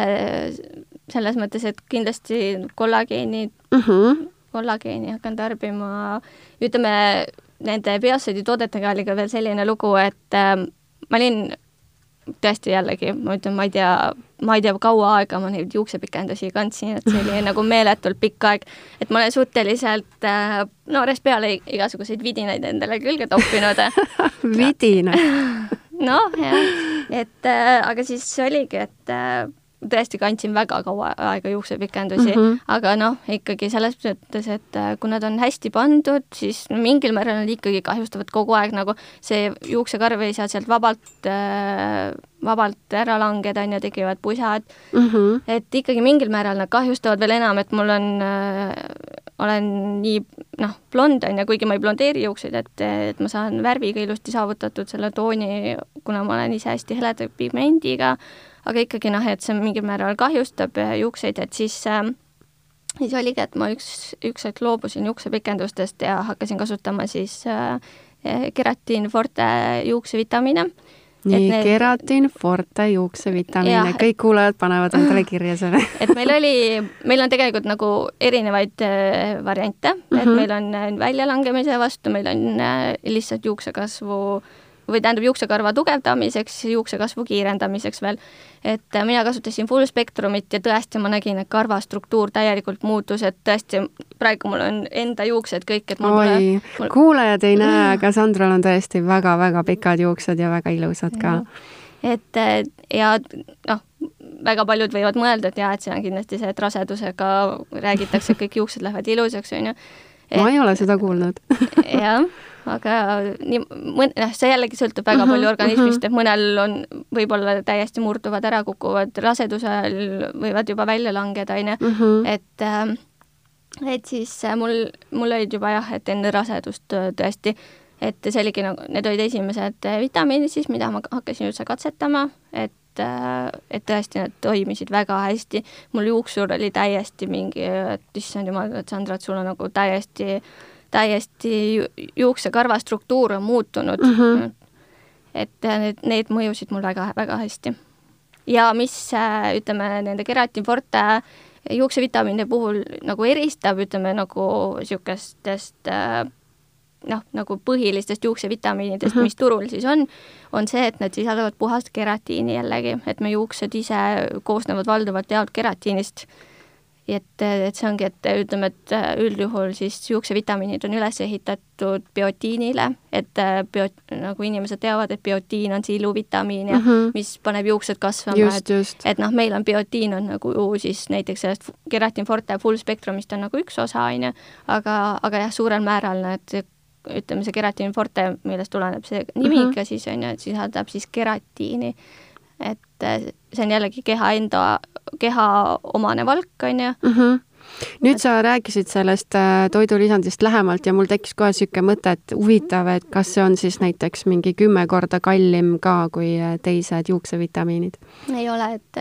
selles mõttes, et kindlasti kollageeni mm, -hmm. kollageeni hakkan tarbima, ütleme, nende biotsiiditoodetega oli ka veel selline lugu, et äh, ma olin tõesti jällegi, ma ütlen, ma ei tea, ma ei tea, kaua aega ma neid juuksepikendusi kandsin, et see oli nagu meeletult pikk aeg. et ma olen suhteliselt äh, noorest peale igasuguseid vidinaid endale külge toppinud vidinaid noh, jah, et äh, aga siis oligi, et äh, tõesti kandsin väga kaua aega juuksepikendusi mm, -hmm. aga noh, ikkagi selles mõttes, et äh, kui nad on hästi pandud, siis mingil määral nad ikkagi kahjustavad kogu aeg nagu see juuksekarv ei saa sealt vabalt äh,, vabalt ära langeda, on ju, tekivad pusad mm. -hmm. et ikkagi mingil määral nad kahjustavad veel enam, et mul on äh, olen nii noh, blond on ju, kuigi ma ei blondeeri juukseid, et, et ma saan värviga ilusti saavutatud selle tooni, kuna ma olen ise hästi heleda pigmendiga aga ikkagi noh, et see mingil määral kahjustab äh, juukseid, et siis äh, siis oligi, et ma üks, üks hetk loobusin juuksepikendustest ja hakkasin kasutama siis äh, Keratin Forte juuksevitamiine nii need..., keratin, forte, juuksevitamiine, kõik kuulajad panevad endale kirja selle et meil oli, meil on tegelikult nagu erinevaid äh, variante mm, -hmm. et mhm. meil on väljalangemise vastu, meil on äh, lihtsalt juuksekasvu äh, või tähendab juuksekarva tugevdamiseks, juuksekasvu kiirendamiseks veel. et äh, mina kasutasin full spektrumit ja tõesti ma nägin, et karva struktuur täielikult muutus, et tõesti praegu mul on enda juuksed kõik, et mul oi, mul... kuulajad ei näe, aga Sandral on tõesti väga-väga pikad juuksed ja väga ilusad ka. et äh, ja noh, väga paljud võivad mõelda, et jaa, et see on kindlasti see, et rasedusega räägitakse, et kõik juuksed lähevad ilusaks, on ju. ma ei ole seda kuulnud jah aga nii, mõn-, noh, see jällegi sõltub väga uh -huh, palju organismist uh, -huh. et mõnel on, võib-olla täiesti murduvad, ära kukuvad, raseduse ajal võivad juba välja langeda, on ju, mhm. et äh, et siis äh, mul, mul olid juba jah, et enne rasedust äh, tõesti, et see oligi nagu, need olid esimesed äh, vitamiinid siis, mida ma hakkasin üldse katsetama, et et tõesti nad toimisid väga hästi. mul juuksur oli täiesti mingi, et issand jumal, et Sandra, et sul on nagu täiesti äh, täiesti juuksekarva struktuur on muutunud mm. -hmm. et need, need mõjusid mul väga, väga hästi. ja mis ütleme, nende Keratin Forte juuksevitamiinide puhul nagu eristab, ütleme nagu niisugustest noh, nagu põhilistest juuksevitamiinidest mm, -hmm. mis turul siis on, on see, et nad sisaldavad puhast keratiini jällegi, et me juuksed ise koosnevad valdavalt jaolt keratiinist et, et see ongi, et ütleme, et üldjuhul siis juuksevitamiinid on üles ehitatud biotiinile, et bio, nagu inimesed teavad, et biotiin on silluvitamiin ja mm -hmm. mis paneb juuksed kasvama, et, et noh, meil on biotiin on nagu siis näiteks sellest keratin forte full spektrumist on nagu üks osa, on ju, aga, aga jah, suurel määral need ütleme, see keratin forte, millest tuleneb see nimi mm -hmm. ka siis on ju, et sisaldab siis keratiini et see on jällegi keha enda, keha omane valk, on ju mm. -hmm nüüd sa rääkisid sellest äh, toidulisandist lähemalt ja mul tekkis kohe niisugune mõte, et huvitav, et kas see on siis näiteks mingi kümme korda kallim ka kui äh, teised juuksevitamiinid? ei ole, et,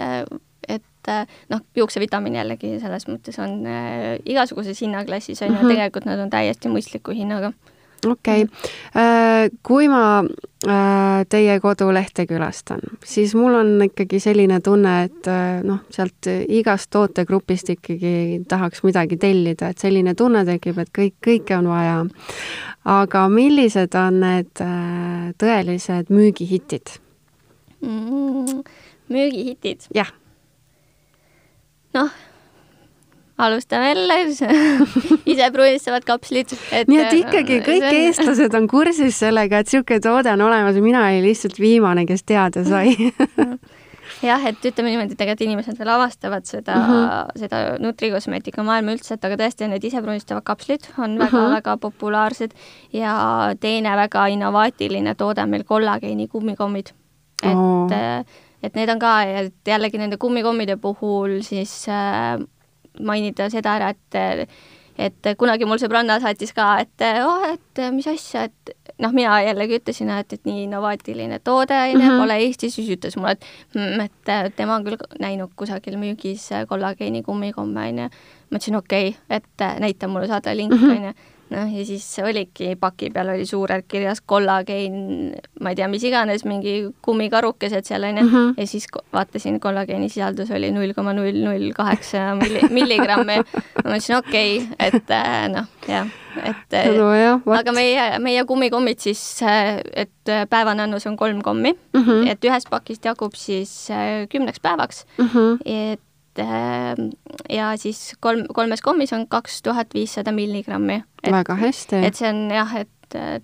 et et äh, noh, juuksevitamiin jällegi selles mõttes on äh, igasuguses hinnaklassis on ju mm -hmm. tegelikult nad on täiesti mõistliku hinnaga. Okei okay., kui ma äh, teie kodulehte külastan, siis mul on ikkagi selline tunne, et äh, noh, sealt igast tootegrupist ikkagi tahaks midagi tellida, et selline tunne tekib, et kõik, kõike on vaja. aga millised on need äh, tõelised müügihitid? mm,. müügihitid? jah. noh, alustame jälle isepruunistavad kapslid. nii et ikkagi kõik on... eestlased on kursis sellega, et niisugune toode on olemas ja mina olin lihtsalt viimane, kes teada sai jah, et ütleme niimoodi, tegelikult inimesed veel avastavad seda mm, -hmm. seda nutrikosmeetika maailma üldse, et aga tõesti, need isepruunistavad kapslid on väga-väga mm -hmm. populaarsed ja teine väga innovaatiline toode on meil kollageeni kummikommid. et oh., et need on ka, et jällegi nende kummikommide puhul siis äh, mainida seda ära, et et kunagi mul sõbranna saatis ka, et oh, et mis asja, et noh, mina jällegi ütlesin, et, et nii innovaatiline toode, onju mm -hmm., pole Eestis, siis ütles mulle, et mm, et tema on küll näinud kusagil müügis kollageeni kummikomme, onju. ma ütlesin okei okay,, et näita mulle, saada link, onju noh, ja siis oligi, paki peal oli suurelt kirjas kollageen, ma ei tea, mis iganes, mingi kummikarukesed seal onju mm, -hmm. ja siis vaatasin, kollageeni sisaldus oli null koma null null kaheksa milligrammi. ma mõtlesin, okei okay,, et noh, jah, et no, jah, aga meie, meie kummikommid siis, et päevane annus on kolm kommi mm, -hmm. et ühest pakist jagub siis kümneks päevaks mm, -hmm. et ja siis kolm, kolmes kommis on kaks tuhat viissada milligrammi. väga hästi. et see on jah, et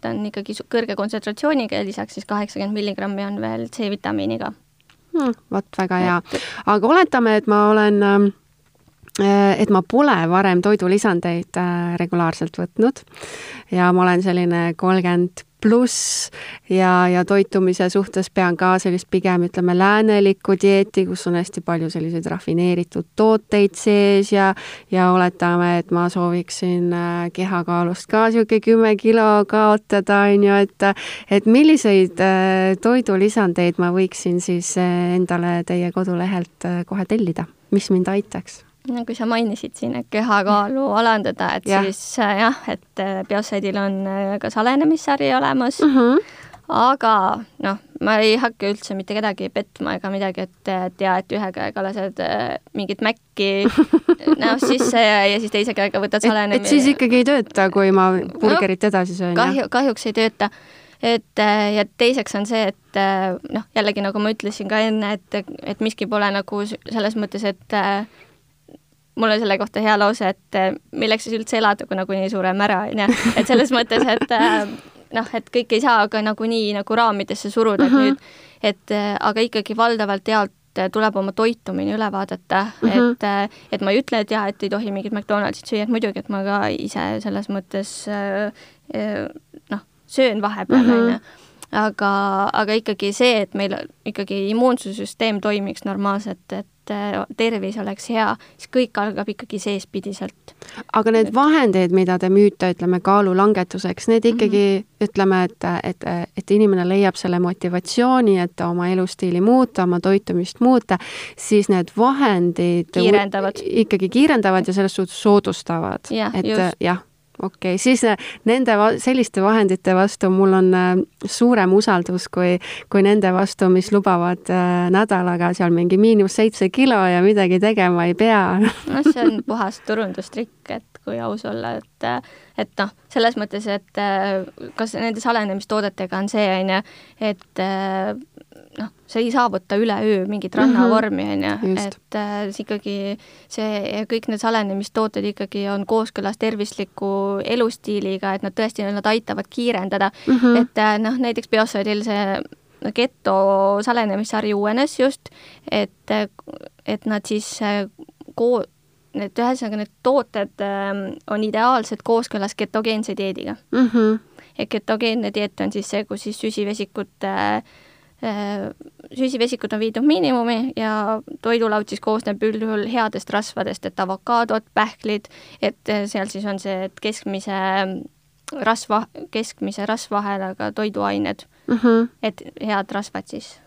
ta on ikkagi kõrge kontsentratsiooniga ja lisaks siis kaheksakümmend milligrammi on veel C-vitamiiniga hmm,. vot, väga hea. aga oletame, et ma olen äh, et ma pole varem toidulisandeid äh, regulaarselt võtnud ja ma olen selline kolmkümmend pluss ja, ja toitumise suhtes pean ka sellist pigem ütleme läänelikku dieeti, kus on hästi palju selliseid rafineeritud tooteid sees ja ja oletame, et ma sooviksin äh, kehakaalust ka niisugune kümme kilo kaotada, on ju, et et milliseid toidulisandeid ma võiksin siis endale teie kodulehelt kohe tellida, mis mind aitaks? Kui sa mainisid siin, et kehakaalu alandada, et ja. siis äh, jah, et Biosaidil on ka salenemissari olemas mm, -hmm. aga noh, ma ei hakka üldse mitte kedagi petma ega midagi, et, ja, et ühe käega lased äh, mingit mäkki näost sisse ja, ja siis teise käega võtad salenemi. et siis ikkagi ei tööta, kui ma burgerit no, edasi söön? kahju, kahjuks ei tööta et ja teiseks on see, et noh, jällegi nagu ma ütlesin ka enne, et, et miski pole nagu selles mõttes, et mul on selle kohta hea lause, et eh, milleks siis üldse elada, kui nagunii sureme ära, on ju. et selles mõttes, et eh, noh, et kõike ei saa ka nagunii nagu raamidesse suruda, et mm -hmm. nüüd, et eh, aga ikkagi valdavalt healt tuleb oma toitumine üle vaadata mm, -hmm. et, et ma ei ütle, et jah, et ei tohi mingit McDonaldsit süüa, et muidugi, et ma ka ise selles mõttes noh, söön vahepeal, on ju aga, aga ikkagi see, et meil ikkagi immuunsussüsteem toimiks normaalselt, et tervis oleks hea, siis kõik algab ikkagi seespidiselt. aga need vahendid, mida te müüte, ütleme, kaalu langetuseks, need ikkagi mm -hmm. ütleme, et, et, et inimene leiab selle motivatsiooni, et oma elustiili muuta, oma toitumist muuta, siis need vahendid kiirendavad. ikkagi kiirendavad ja selles suhtes soodustavad. et jah okei okay,, siis äh, nende, selliste vahendite vastu mul on äh, suurem usaldus kui, kui nende vastu, mis lubavad äh, nädalaga seal mingi miinus seitse kilo ja midagi tegema ei pea. noh, see on puhas turundustrikk, et kui aus olla, et et noh, selles mõttes, et kas nende salenemistoodetega on see, on ju, et noh, sa ei saavuta üleöö mingit rannavormi, on ju, et äh, ikkagi see, kõik need salenemistooted ikkagi on kooskõlas tervisliku elustiiliga, et nad tõesti, nad aitavad kiirendada mm, -hmm. et äh, noh, näiteks Biosaidil see geto salenemissari uuenes just, et, et nad siis äh, koo-, need ühesõnaga, need tooted äh, on ideaalselt kooskõlas ketogeense dieediga mm. -hmm. ja ketogeenne dieet on siis see, kus siis süsivesikut äh, Äh, süsivesikud on viidud miinimumi ja toidulaud siis koosneb üldjuhul headest rasvadest, et avokaadod, pähklid, et äh, seal siis on see, et keskmise rasva, keskmise rasvahelaga toiduained mm, -hmm. et head rasvad siis.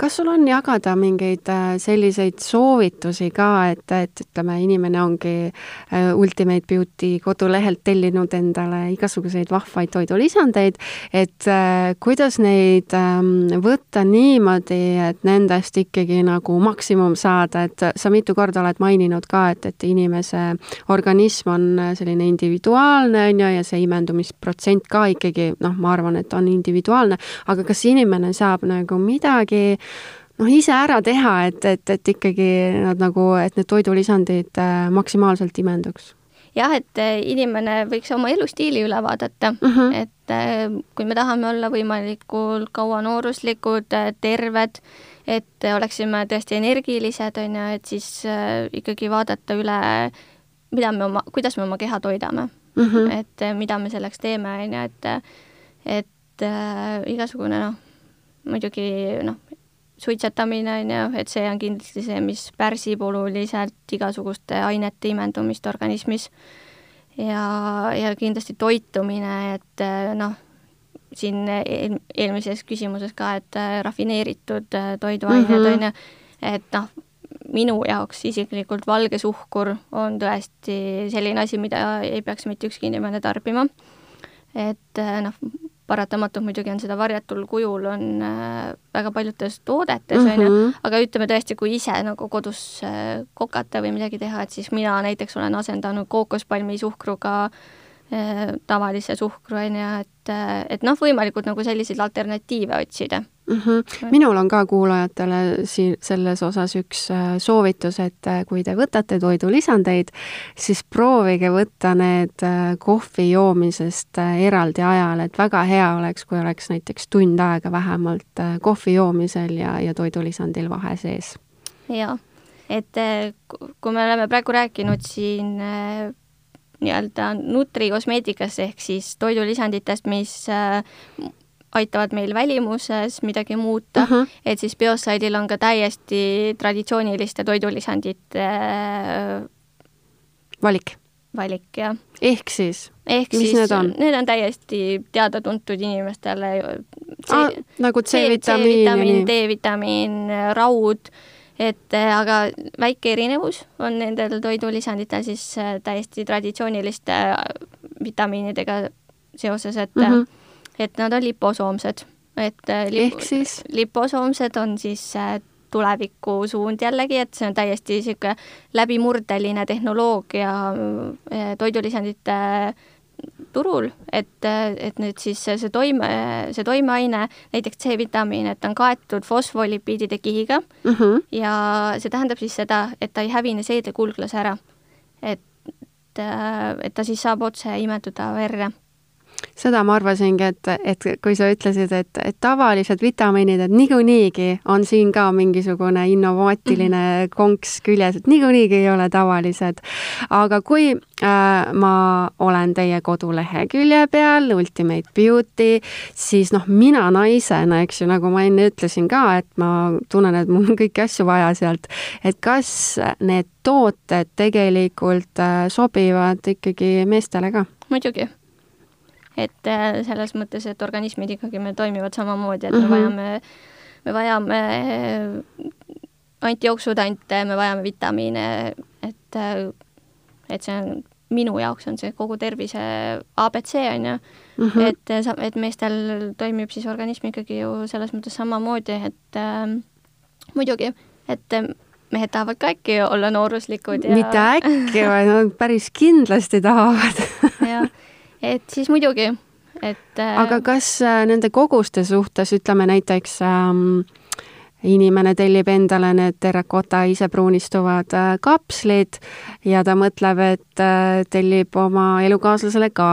Kas sul on jagada mingeid äh, selliseid soovitusi ka, et, et ütleme, inimene ongi äh, Ultimate Beauty kodulehelt tellinud endale igasuguseid vahvaid toidulisandeid, et äh, kuidas neid ähm, võtta niimoodi, et nendest ikkagi nagu maksimum saada, et sa mitu korda oled maininud ka, et, et inimese organism on selline individuaalne, on ju, ja see imendumisprotsent ka ikkagi noh, ma arvan, et on individuaalne, aga kas inimene saab nagu midagi noh, ise ära teha, et, et, et ikkagi nad nagu, et need toidulisandid äh, maksimaalselt imenduks? jah, et äh, inimene võiks oma elustiili üle vaadata mm, -hmm. et äh, kui me tahame olla võimalikult kaua nooruslikud, terved, et oleksime tõesti energilised, on ju, et siis ikkagi vaadata üle, mida me oma, kuidas me oma keha toidame mm. -hmm. et mida me selleks teeme, on ju, et, et äh, igasugune noh, muidugi noh, suitsetamine, on ju, et see on kindlasti see, mis pärsib oluliselt igasuguste ainete imendumist organismis. ja, ja kindlasti toitumine, et noh, siin eel, eelmises küsimuses ka, et äh, rafineeritud äh, toiduained mm, -hmm. on ju, et noh, minu jaoks isiklikult valge suhkur on tõesti selline asi, mida ei peaks mitte ükski inimene tarbima. et noh, paratamatult muidugi on seda varjatul kujul, on äh, väga paljudes toodetes, on ju, mhm. aga ütleme tõesti, kui ise nagu kodus äh, kokata või midagi teha, et siis mina näiteks olen asendanud kookospalmi suhkruga äh, tavalise suhkru, on ju, et, et noh, võimalikult nagu selliseid alternatiive otsida mm. -hmm. minul on ka kuulajatele siin selles osas üks äh, soovitus, et äh, kui te võtate toidulisandeid, siis proovige võtta need äh, kohvi joomisest eraldi ajal, et väga hea oleks, kui oleks näiteks tund aega vähemalt kohvi joomisel ja, ja toidulisandil vahe sees. jaa, et kui me oleme praegu rääkinud siin nii-öelda nutrikosmeetikast ehk siis toidulisanditest, mis aitavad meil välimuses midagi muuta uh, mhm. -huh. et siis Biocidil on ka täiesti traditsiooniliste toidulisandite äh, valik. valik, jah. ehk siis? ehk mis siis need on? Need on täiesti teada-tuntud inimestele. Ah, nagu C-vitamiin, D-vitamiin, raud, et äh, aga väike erinevus on nendel toidulisanditel siis äh, täiesti traditsiooniliste vitamiinidega seoses, et mm -hmm et nad on liposoomsed, et äh, lip, ehk siis? liposoomsed on siis äh, tulevikusuund jällegi, et see on täiesti niisugune läbimurdeline tehnoloogia äh, toidulisandite turul, et, et nüüd siis see toime, see toimeaine, näiteks C-vitamiin, et on kaetud fosfolipiidide kihiga mm -hmm. ja see tähendab siis seda, et ta ei hävine seedekulglase ära. et, et ta siis saab otse imetuda verre seda ma arvasingi, et, et kui sa ütlesid, et, et tavalised vitamiinid, et niikuinii on siin ka mingisugune innovaatiline -hmm. konks küljes, et niikuinii ei ole tavalised. aga kui äh, ma olen teie kodulehekülje peal, Ultimate Beauty, siis noh, mina naisena, eks ju, nagu ma enne ütlesin ka, et ma tunnen, et mul on kõiki asju vaja sealt, et kas need tooted tegelikult äh, sobivad ikkagi meestele ka? muidugi et äh, selles mõttes, et organismid ikkagi meil toimivad samamoodi, et mm -hmm. me mhm. vajame, me vajame äh, antijooksutante, me vajame vitamiine, et, äh, et see on, minu jaoks on see kogu tervise abc, on ju -hmm. et, et meestel toimib siis organism ikkagi ju selles mõttes samamoodi, et äh, muidugi, et mehed tahavad ka äkki olla nooruslikud ja mitte äkki, vaid nad päris kindlasti tahavad jah et siis muidugi, et äh, aga kas äh, nende koguste suhtes, ütleme näiteks ähm, inimene tellib endale need terrakota ise pruunistuvad äh, kapslid ja ta mõtleb, et tellib oma elukaaslasele ka.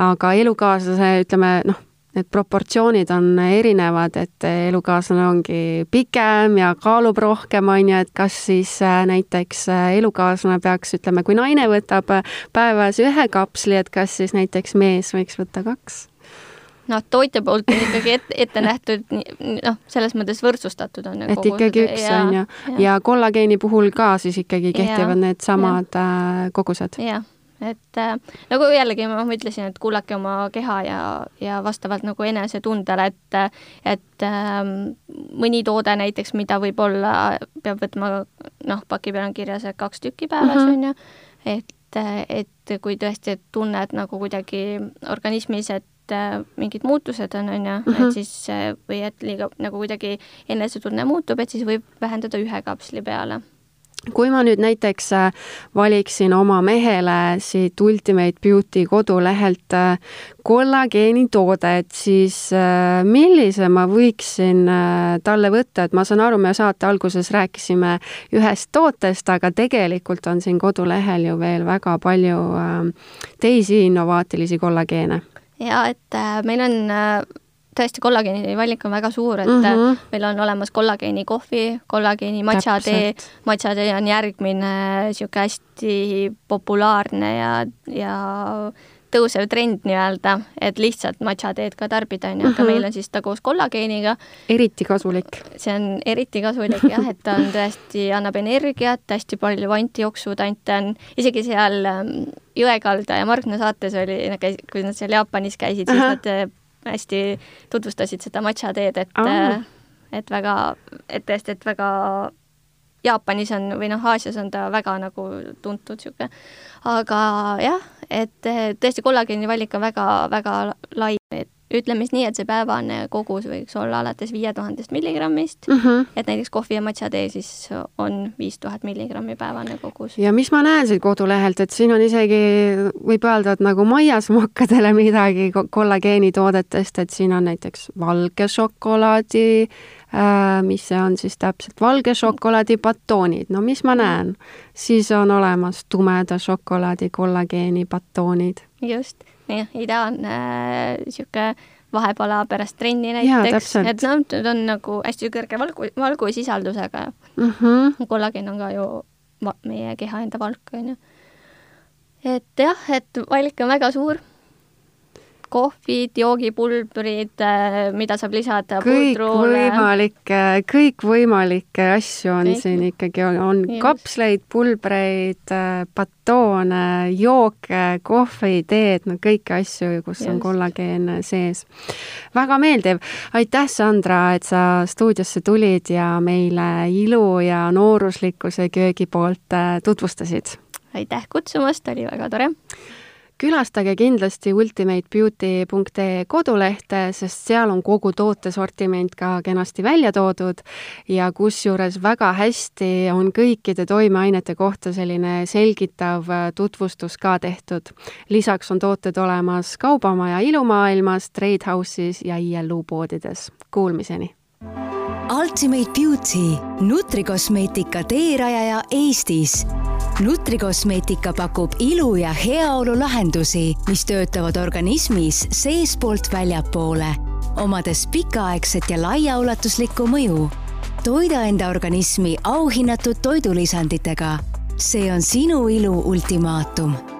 aga elukaaslase, ütleme noh, need proportsioonid on erinevad, et elukaaslane ongi pikem ja kaalub rohkem, on ju, et kas siis äh, näiteks äh, elukaaslane peaks, ütleme, kui naine võtab äh, päevas ühe kapsli, et kas siis näiteks mees võiks võtta kaks? noh, tootja poolt on ikkagi ette, ette nähtud, noh, selles mõttes võrdsustatud on. et ikkagi üks on ju, ja kollageeni puhul ka siis ikkagi kehtivad needsamad kogused? jah et äh, nagu jällegi ma ütlesin, et kuulake oma keha ja, ja vastavalt nagu enesetundele, et, et äh, mõni toode näiteks, mida võib-olla peab võtma, noh, paki peal on kirjas, et kaks tükki päevas, mhm. on ju, et, et kui tõesti tunned nagu kuidagi organismis, et äh, mingid muutused on, on ju, et mhm. siis või et liiga nagu kuidagi enesetunne muutub, et siis võib vähendada ühe kapsli peale kui ma nüüd näiteks äh, valiksin oma mehele siit Ultimate Beauty kodulehelt äh, kollageenitoodet, siis äh, millise ma võiksin talle võtta, et ma saan aru, me saate alguses rääkisime ühest tootest, aga tegelikult on siin kodulehel ju veel väga palju teisi innovaatilisi kollageene. ja et meil on tõesti, kollageeni valik on väga suur, et mm -hmm. meil on olemas kollageeni kohvi, kollageeni matša tee, matša tee on järgmine niisugune hästi populaarne ja, ja tõusev trend nii-öelda, et lihtsalt matša teed ka tarbida, on ju, aga mhm. meil on siis ta koos kollageeniga. eriti kasulik. see on eriti kasulik jah, et ta on tõesti, annab energiat, hästi palju antijooksutante on, isegi seal ähm, Jõekalda ja Margna saates oli, kui nad seal Jaapanis käisid, siis Aha. nad hästi tutvustasid seda matša teed, et oh. et väga, et tõesti, et väga Jaapanis on või noh, Aasias on ta väga nagu tuntud niisugune. aga jah, et tõesti kollageeni valik on väga-väga lai, et ütleme siis nii, et see päevane kogus võiks olla alates viie tuhandest milligrammist mm, -hmm. et näiteks kohvi ja matša tee siis on viis tuhat milligrammi päevane kogus. ja mis ma näen siit kodulehelt, et siin on isegi, võib öelda, et nagu maiasmokkadele midagi kollageenitoodetest, et siin on näiteks valge šokolaadi äh,, mis see on siis täpselt, valge šokolaadi batoonid, no mis ma näen, siis on olemas tumeda šokolaadi kollageeni batoonid. just jah, ideaalne niisugune vahepala pärast trenni näiteks, et noh, need on nagu hästi kõrge valgu, valgusisaldusega mm. -hmm. kollageen on ka ju meie keha enda valk, on ju. et jah, et valik on väga suur kohvid, joogipulbrid, äh, mida saab lisada kõikvõimalikke, kõikvõimalikke asju on Kõik. siin ikkagi, on, on Just. kapsleid, pulbreid, äh, batoone, jooke, kohvi, teed, no kõiki asju, kus Just. on kollageen sees. väga meeldiv. aitäh, Sandra, et sa stuudiosse tulid ja meile ilu ja nooruslikkuse köögi poolt äh, tutvustasid. aitäh kutsumast, oli väga tore külastage kindlasti ultimatebeauty.ee kodulehte, sest seal on kogu tootesortiment ka kenasti välja toodud ja kusjuures väga hästi on kõikide toimeainete kohta selline selgitav tutvustus ka tehtud. lisaks on tooted olemas Kaubamaja ilumaailmas, Trade House'is ja ILU poodides. Kuulmiseni! Ultimate Beauty, nutrikosmeetika teerajaja Eestis nutrikosmeetika pakub ilu ja heaolu lahendusi, mis töötavad organismis seestpoolt väljapoole, omades pikaaegset ja laiaulatuslikku mõju. toida enda organismi auhinnatud toidulisanditega. see on sinu ilu ultimaatum